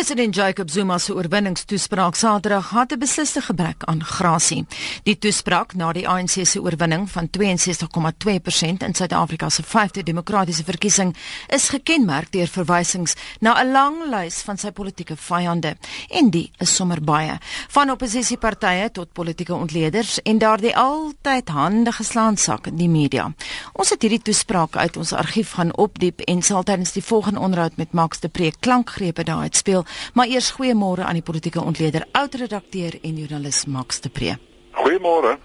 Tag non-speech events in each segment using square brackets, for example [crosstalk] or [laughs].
President Jacob Zuma se oorwinningstoespraak Saterdag het 'n besliste gebrek aan grasie. Die toespraak na die ANC se oorwinning van 62,2% in Suid-Afrika se 5de demokratiese verkiesing is gekenmerk deur verwysings na 'n lang lys van sy politieke vyande en die is sommer baie, van oppositiepartye tot politieke ontleeders en daardie altyd hande geslaan sak in die media. Ons het hierdie toespraak uit ons argief gaan opdiep en sal tydens die volgende onderhoud met Max de Preek klankgrepe daai speel, maar eers goeiemôre aan die politieke ontleder, oud-redakteur en joernalis Max de Pre. Goeiemôre.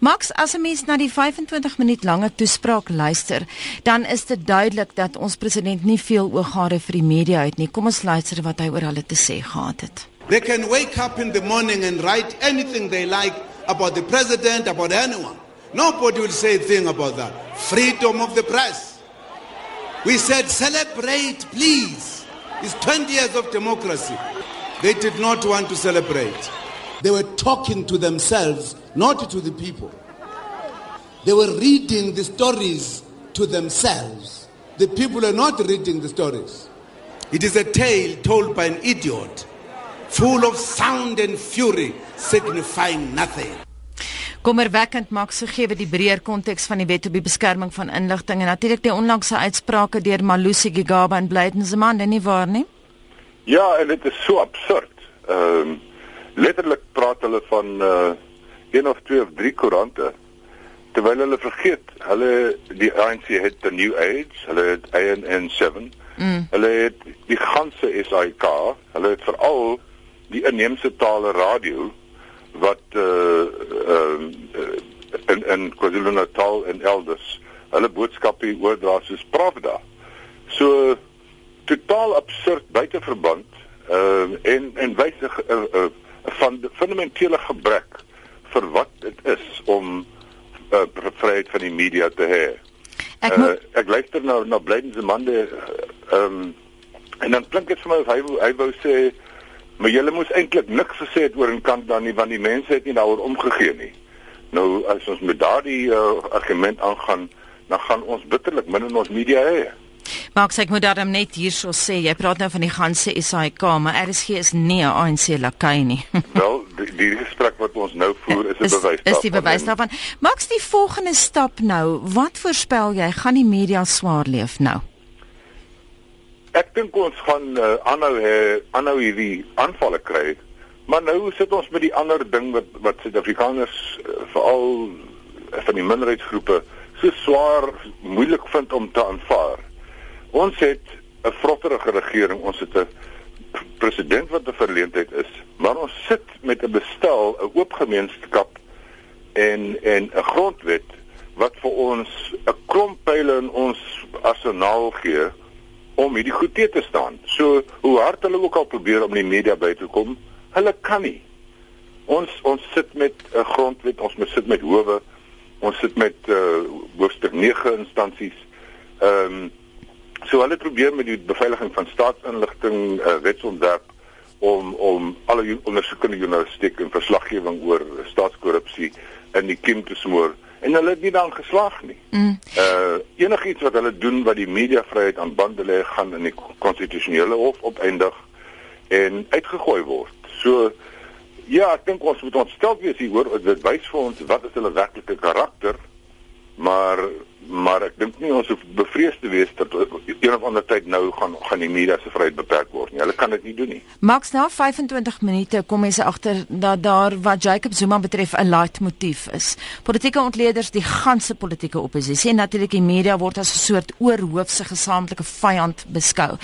Max, as 'n mens na die 25 minuut lange toespraak luister, dan is dit duidelik dat ons president nie veel ooggare vir die media het nie. Kom ons luister wat hy oor hulle te sê gehad het. They can wake up in the morning and write anything they like about the president, about anyone. Nobody will say a thing about that. Freedom of the press. We said celebrate, please. It's 20 years of democracy. They did not want to celebrate. They were talking to themselves, not to the people. They were reading the stories to themselves. The people are not reading the stories. It is a tale told by an idiot, full of sound and fury, signifying nothing. Kommerwekkend maak so gee we die breër konteks van die wet op die beskerming van inligting en natuurlik die onlangse uitsprake deur Malusi Gigaba en Blydenseman, nie waar nie? Ja, en dit is so absurd. Ehm um, letterlik praat hulle van uh een of twee of drie koerante terwyl hulle vergeet hulle die ANC het the new age, hulle het ANN7. Mm. Hulle het die ganse SAK, hulle het veral die inheemse tale radio wat uh uh in in KwaZulu-Natal en elders hulle boodskappe oordra soos Pravda. So totaal absurd buite verband uh en en wysig 'n uh, uh, van fundamentele gebrek vir wat dit is om uh vryheid van die media te hê. Ek uh, ek luister nou na Blydense mande ehm um, en dan klink dit vir my of hy hy wou sê Maar julle moes eintlik niks gesê het oor en kant dan nie want die mense het nie daaroor omgegee nie. Nou as ons met daardie uh, argument aangaan, dan gaan ons bitterlik min in ons media hê. Maar ek moet daarom net hierso sê, jy praat nou van die ganse SAIK, maar RSG is nie 'n ANC lakai nie. [laughs] Wel, die, die gesprek wat ons nou voer is 'n bewys daarvan. Is die bewys daarvan. Maaks die volgende stap nou, wat voorspel jy gaan die media swaar leef nou? Ek dink ons gaan uh, aanhou hê, aanhou hierdie aanvalle kry. Maar nou sit ons met die ander ding wat wat Suid-Afrikaners uh, veral uh, van die minderheidsgroepe so swaar moeilik vind om te aanvaar. Ons het 'n vrotterige regering, ons het 'n president wat 'n verleentheid is, maar ons sit met 'n bestel, 'n oop gemeenskap en en 'n grondwet wat vir ons 'n klomp pile in ons arsenaal gee om hierdie goed te te staan. So hoe hard hulle ook al probeer om die media by te kom, hulle kan nie. Ons ons sit met 'n uh, grondwet, ons moet sit met howe, ons sit met uh hoofstuk 9 instansies. Ehm um, so hulle probeer met die beveiliging van staatsinligting uh, wetsontwerp om om alle ondersoekende journalistiek en verslaggewing oor staatskorrupsie in die kiem te smoor en hulle het nie dan geslaag nie. Mm. Uh enigiets wat hulle doen wat die mediavryheid aan bande lê, gaan in die konstitusionele hof opeindig en uitgegooi word. So ja, ek dink ons moet ontstel wees hier hoor, dit wys vir ons wat is hulle werklike karakter, maar maar ek dink nie ons hoef bevrees te wees dat een of ander tyd nou gaan gaan die media se vryheid beperk word nie. Hulle kan dit nie doen nie. Max na 25 minute kom mense agter dat daar wat Jacob Zuma betref 'n light motief is. Politieke ontleeders, die ganse politieke oppositie en natuurlik die media word as 'n soort oorhoofse gesamentlike vyand beskou.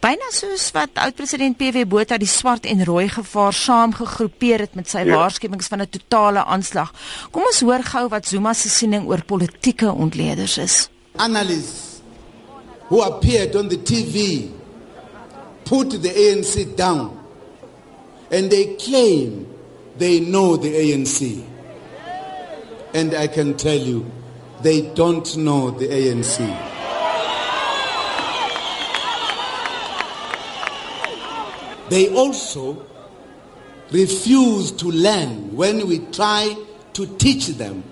Byna soos wat oud-president PW Botha die swart en rooi gevaar saamgegroepeer het met sy ja. waarskuwings van 'n totale aanslag. Kom ons hoor gou wat Zuma se siening oor politieke ontleeders Analysts who appeared on the TV put the ANC down and they claim they know the ANC. And I can tell you, they don't know the ANC. They also refuse to learn when we try to teach them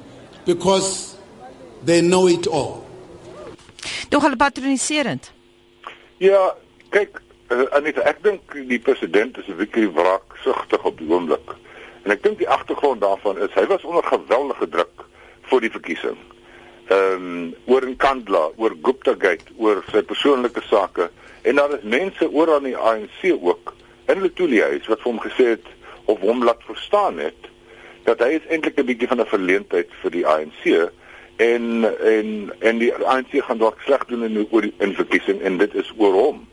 because they know it all. Doch hulle patroniserend. Ja, kyk, uh, Anita, ek dink die president is 'n bietjie wraaksugtig op die oomblik. En ek dink die agtergrond daarvan is hy was onder geweldige druk voor die verkiesing. Ehm um, oor in Kandla, oor Gupta Gate, oor sy persoonlike sake en daar is mense oor aan die ANC ook in hulle toeliehuis wat vir hom gesê het of hom laat verstaan het dat hy is eintlik 'n bietjie van 'n verleentheid vir die ANC en en en die ANC gaan dalk sleg doen in oor die in verkiesing en dit is oor hom.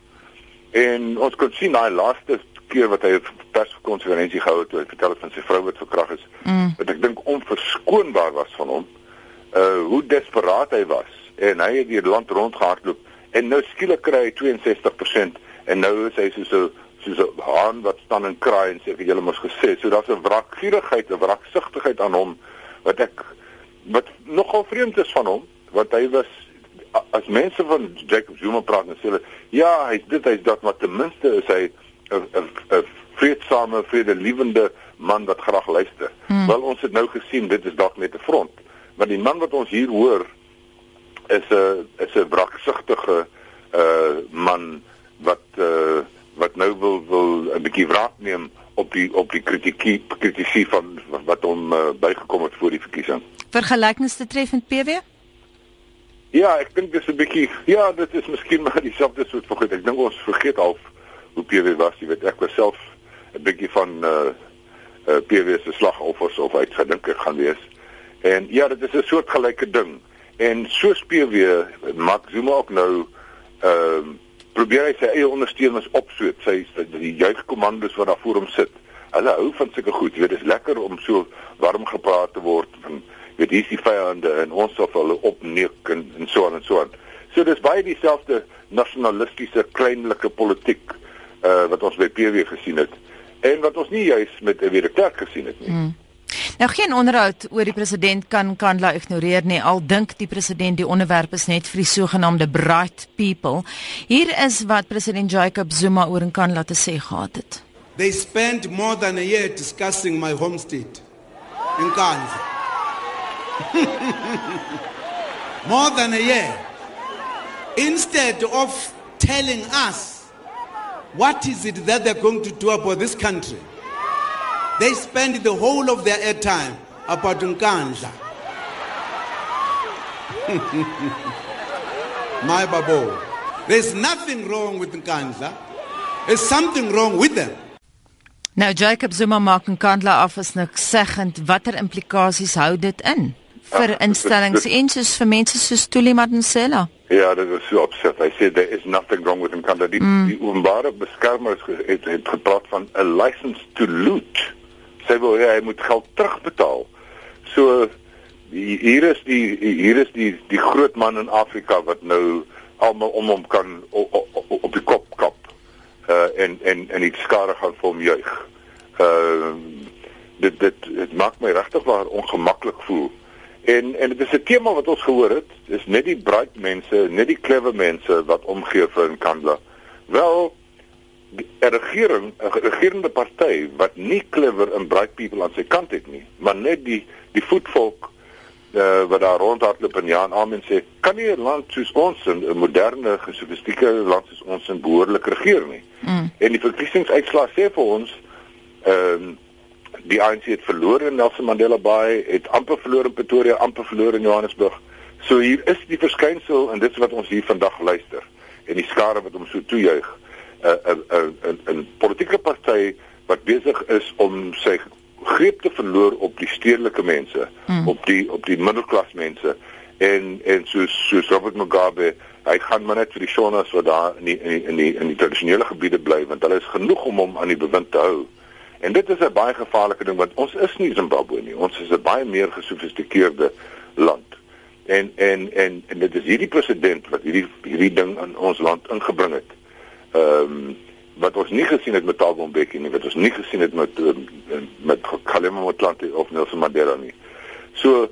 En ons kon sien daai laaste keer wat hy 'n perskonferensie gehou het, het vertel van sy vrou wat verkragt is. Mm. Wat ek dink onverskoonbaar was van hom. Uh hoe desperaat hy was en hy het die land rondgehardloop en nou skielik kry hy 62% en nou is hy so so soos 'n haan wat staan en kraai en sê ek het julle mos gesê. So daar's 'n wrakgierigheid, 'n wraksugtigheid aan hom wat ek wat nogal vreemd is van hom, want hy was as mense van Jacob Zuma praat en sê hulle ja, hy's dit, hy's dat, maar ten minste is hy 'n 'n vreedsame, vredelievende man wat graag luister. Hmm. Wel ons het nou gesien dit is dalk net 'n front, maar die man wat ons hier hoor is 'n is 'n wraksugtige uh man wat uh wat nou wil wil 'n bietjie wraak neem op die op die kritiek kritisie van wat hom uh, bygekom het voor die verkiesing. Vergelykings te tref met PW? Ja, ek dink dis 'n bietjie ja, dit is miskien [laughs] maar dieselfde soort vergeet. Ek dink ons vergeet half hoe PW was, jy weet, ek was self 'n bietjie van uh, uh PW se slagoffers of uitgedink ek gaan wees. En ja, dit is 'n soort gelyke ding. En so speel weer Max Zuma ook nou ehm uh, probeer hy sy eie ondersteuners opsweet, sy die juigkommandos wat daar voor hom sit. Hulle hou van sulke goed. Jy weet, dit is lekker om so warm gepraat te word van weet hier is die vyande en ons sal hulle opneek en, en so aan en so aan. So dis baie dieselfde nasionalistiese kleinlike politiek uh, wat ons by PW gesien het en wat ons nie juis met 'n wederkerk gesien het nie. Hmm. Nou geen onderhoud oor die president kan Kandla ignoreer nie al dink die president die onderwerp is net vir die sogenaamde bright people. Hier is wat president Jacob Zuma oor in Kandla te sê gehad het. They spent more than a year discussing my home state in Kandla. [laughs] more than a year. Instead of telling us What is it that they're going to do about this country? They spend the whole of their airtime about Nkandla. [laughs] My babo. There's nothing wrong with Nkandla. There's something wrong with them. Nou Jacob Zuma maak Nkandla af as niks seggend watter implikasies hou dit in vir instellings en soos vir mense soos Tuli Madonsela? Ja, dit is so opset. Hy sê there is nothing wrong with dat die, mm. die openbare beskermers het, het gepraat van a license to loot. Sê wel ja, hy moet geld terugbetaal. So hier is die hier is die die groot man in Afrika wat nou almal om hom kan op, op, op die kop kap. Uh en en en die skare gaan vir hom juig. Uh dit dit dit maak my regtig waar ongemaklik voel. En en dit is 'n tema wat ons gehoor het. Dis net die bright mense, net die clever mense wat omgee vir Nkandla. Wel 'n regering, 'n regerende party wat nie clever en bright people aan sy kant het nie, maar net die die voetvolk uh, wat daar rondhardloop en ja en amen sê, kan nie 'n land soos ons 'n moderne, gesofistikeerde land soos ons in behoorlik regeer nie. Mm. En die verkiesingsuitslae sê vir ons ehm uh, die ANC het verloor in Nelson Mandela Bay, het amper verloor in Pretoria, amper verloor in Johannesburg. So hier is die verskynsel en dit is wat ons hier vandag luister en die skare wat hom so toejuig. 'n 'n 'n 'n politieke party wat besig is om sy greep te verloor op die stedelike mense, hmm. op die op die middelklas mense en en soos soos Robert Mugabe, hy gaan maar net vir die Shonas wat daar in die in die in die, in die tradisionele gebiede bly want hulle is genoeg om hom aan die bewind te hou. En dit is 'n baie gevaarlike ding want ons is nie Zimbabwe nie. Ons is 'n baie meer gesofistikeerde land. En en en en dit is hierdie president wat hierdie hierdie ding in ons land ingebring het. Ehm um, wat ons nie gesien het met Thabo Mbeki nie, wat ons nie gesien het met ehm, met Kgalema Motlanthe of Nelson Mandela nie. So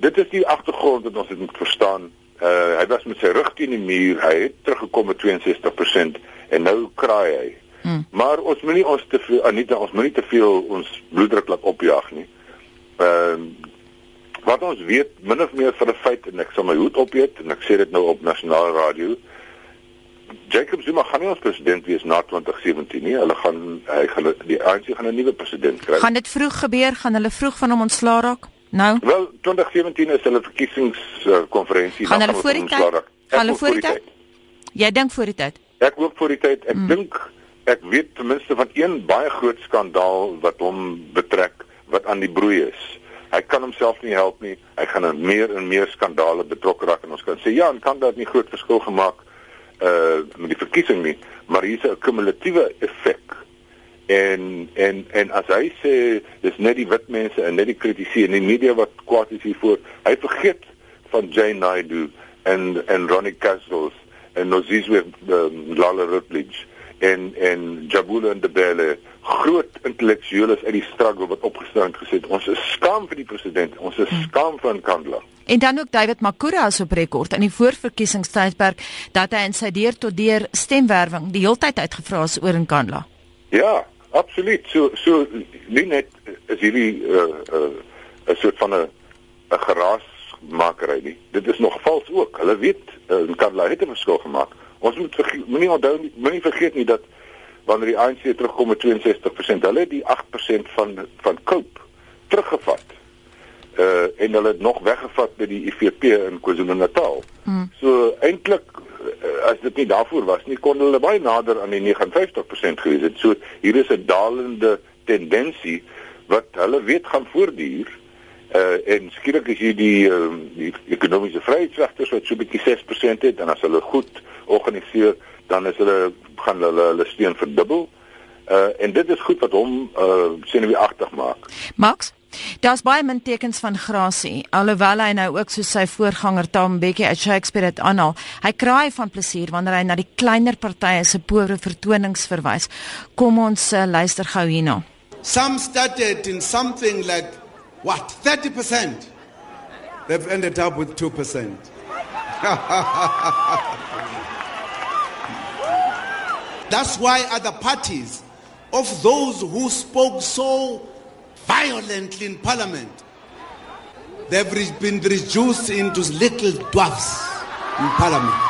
dit is die agtergrond wat ons moet verstaan. Uh hy was met sy rug teen die muur. Hy het teruggekom met 62% en nou kraai hy. Hmm. Maar ons moenie ons te veel Anita, ons moenie te veel ons bloeddruk laat opjaag nie. Ehm uh, wat ons weet min of meer van 'n feit en ek sal my hoed opheet en ek sê dit nou op nasionale radio. Jacob Zuma gaan nie ons president wees na 2017 nie. Hulle gaan hy gaan die ANC gaan 'n nuwe president kry. Gaan dit vroeg gebeur? Gaan hulle vroeg van hom ontslaa raak? Nou. Wel, 2017 is hulle verkiesingskonferensie. Uh, gaan hulle voor die tyd? Gaan hulle voor die tyd? Jy dink voor die tyd? Ek hoop voor die tyd. Ek mm. dink ek weet ten minste van een baie groot skandaal wat hom betrek wat aan die broei is. Hy kan homself nie help nie. Hy gaan in meer en meer skandale betrokke raak en ons kan sê ja, en kan dit nie groot verskil gemaak uh met die verkiesing nie, maar hier's 'n kumulatiewe effek. En en en as hy sê dis net die wit mense en net die kritisie en die media wat kwaad is hiervoor, hy vergeet van Jane Naidu en en Ronnie Castles en Nozizwe um, Lala Rutledge en en Jabula Ndebele groot intellektueles uit die struggle wat opgestaan het gesê ons is skaam vir die president ons is hmm. skaam van Kandla en dan ook David Makura as op rekord in die voorverkiesingstydperk dat hy in sy deur tot deur stemwerwing die heeltyd uitgevra is oor in Kandla ja absoluut. So so nie net is hierdie 'n uh, uh, 'n soort van 'n 'n geraasmakery nie. Dit is nog vals ook. Hulle weet uh, in Kandla het 'n verskil gemaak. Ons moet moenie onthou nie, moenie vergeet nie dat wanneer die ANC terugkom met 62%, hulle het die 8% van van Cope teruggevat. Uh en hulle het nog weggevat by die IFP in KwaZulu-Natal. Hmm. So eintlik uh, as dit nie daarvoor was nie, kon hulle baie nader aan die 59% gewees het. So hier is 'n dalende tendensie wat hulle weet gaan voortduur. Uh en skielik is hier die uh, die ekonomiese vryheidsregters wat so 'n bietjie 6% het en as hulle goed organiseer, dan is hulle gaan hulle hulle steun verdubbel. Uh en dit is goed wat hom uh senuweeagtig maak. Max Daar's baie min tekens van grasie. Alhoewel hy nou ook so sy voorganger Tom Bekkie uit Shakespeare het aanhaal, hy kraai van plesier wanneer hy na die kleiner partye se poore vertonings verwys. Kom ons uh, luister gou hierna. Some started in something like what 30%. They've ended up with 2%. [laughs] That's why other parties of those who spoke so violently in parliament, they've been reduced into little dwarfs in parliament.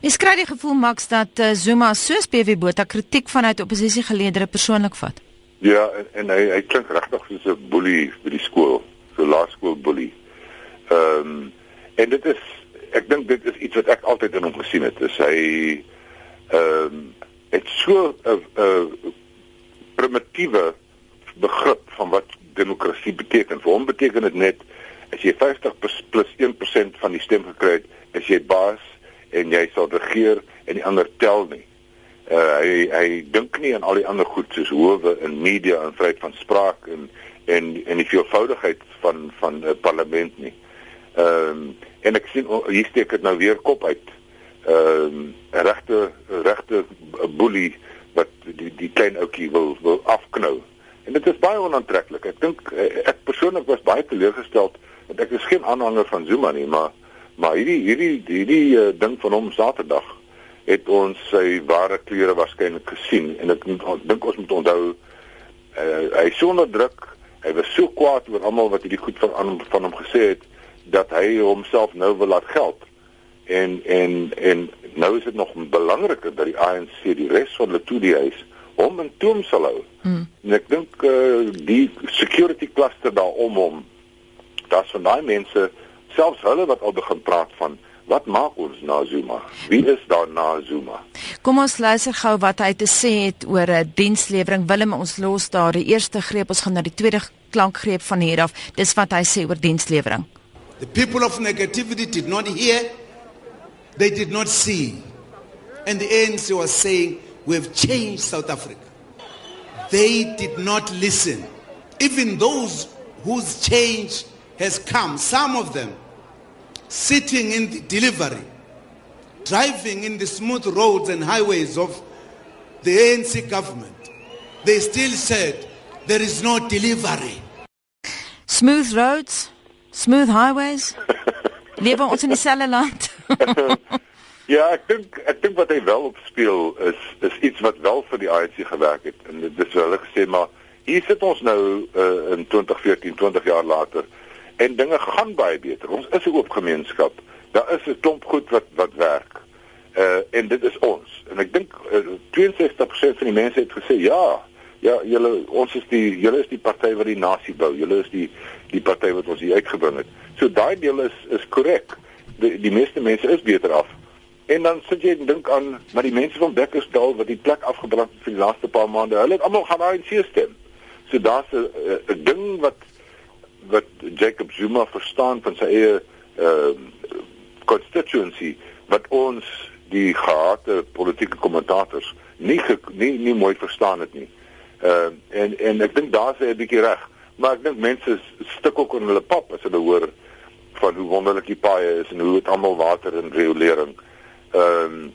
Mens kry die gevoel Max dat uh, Zuma soos PV Botha kritiek vanuit oppositiegeleedere persoonlik vat. Ja, en, en hy hy klink regtig soos 'n boelie by die skool, so laerskool boelie. Ehm um, en dit is ek dink dit is iets wat ek altyd in hom gesien het. Is hy ehm um, het so 'n 'n primitiewe begrip van wat demokrasie beteken. Vir hom beteken dit net as jy 50 plus 1% van die stem gekry het, is jy baas en jy sal regeer en die ander tel nie. Uh, hy hy dink nie aan al die ander goed soos howe en media en vryheid van spraak en en en die veelvoudigheid van van 'n uh, parlement nie. Ehm um, en ek sien hier steek dit nou weer kop uit ehm um, regte regte boelie wat die die klein ouetjie wil wil afknou. En dit is baie onaantreklik. Ek dink eh, ek persoonlik was baie teleurgesteld want ek is geen aanhanger van Zuma nie, maar maar hierdie hierdie hierdie uh, ding van hom Saterdag het ons sy ware kleure waarskynlik gesien en ek dink ons moet onthou uh, hy sonder druk, hy was so kwaad oor almal wat hierdie goed van van hom gesê het dat hy homself nou wil laat geld en en en nou is dit nog belangriker dat die ANC die res van hulle toe die huis om in toom sal hou. Hmm. En ek dink uh, die security cluster daar om hom daar's van daai mense selfs hulle wat al begin praat van wat maak ons na Zuma? Wie is daar na Zuma? Kom ons luister gou wat hy te sê het oor 'n dienslewering. Willem ons los daar die eerste greep ons gaan na die tweede klankgreep van hier af. Dis wat hy sê oor dienslewering. The people of negativity did not hear They did not see. And the ANC was saying, We have changed South Africa. They did not listen. Even those whose change has come, some of them sitting in the delivery, driving in the smooth roads and highways of the ANC government, they still said there is no delivery. Smooth roads, smooth highways. [laughs] Lewe ons in dieselfde land. [laughs] ja, ek dink ek dink wat hy wel opspeel is is iets wat wel vir die ANC gewerk het en dit is wel gesê maar hier sit ons nou uh, in 2014, 20 jaar later en dinge gaan baie beter. Ons is 'n oop gemeenskap. Daar is 'n klomp goed wat wat werk. Uh en dit is ons. En ek dink uh, 62% van die mense het gesê ja. Ja, julle ons is die julle is die party wat die nasie bou. Julle is die die party wat ons hier uitgebring het. So daai deel is is korrek. Die die meeste mense is beter af. En dan sit jy en dink aan maar die mense van Bekkersdal wat die plek afgebrand het vir die laaste paar maande. Hulle het almal gaan ANC stem. So daar's 'n 'n ding wat wat Jacob Zuma verstaan van sy eie ehm uh, constituency wat ons die gehate politieke kommentators nie nie nie mooi verstaan het nie. Ehm uh, en en ek dink daar's 'n bietjie reg, maar ek dink mense stik ook in hulle pap as hulle hoor van hoe wonderlik die paaie is en hoe dit almal water en riolering Ehm um,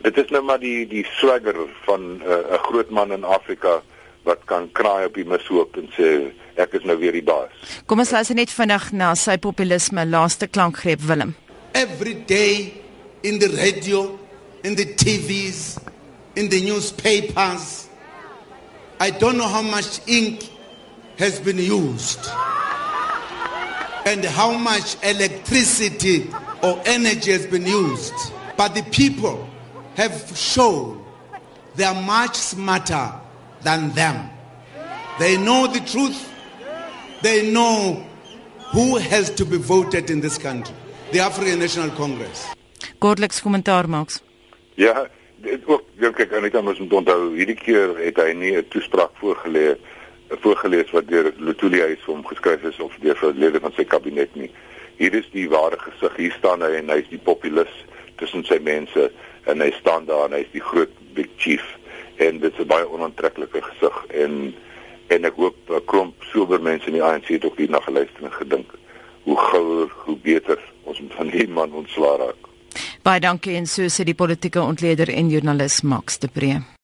dit is nou maar die die swagger van eh, 'n uh, groot man in Afrika wat kan kraai op die mishoop en sê ek is nou weer die baas. Kom ons luister net vinnig na sy populisme laaste klankgreep Willem. Every day in the radio, in the TVs, in the newspapers. I don't know how much ink has been used and how much electricity or energy has been used. But the people have shown they are much smarter than them. They know the truth. They know who has to be voted in this country. The African National Congress. Kortliks kommentaar maaks. Ja, dit ook dink ek Anita moet onthou hierdie keer het hy nie 'n toespraak voorgelê voorgelees wat deur Lutuli huis hom geskryf is of deur lede van sy kabinet nie. Hier is die ware gesig. Hier staan hy en hy's die populis tussen sy mense en hy staan daar en hy's die groot big chief en dit is 'n baie onaantreklike gesig en en ek hoop 'n klomp sober mense in die ANC het ook hier na geluister en gedink hoe gouer hoe beter ons moet van hierdie man ontslaa raak. Baie dankie en so sê die politieke ontleder en joernalis Max de Pre.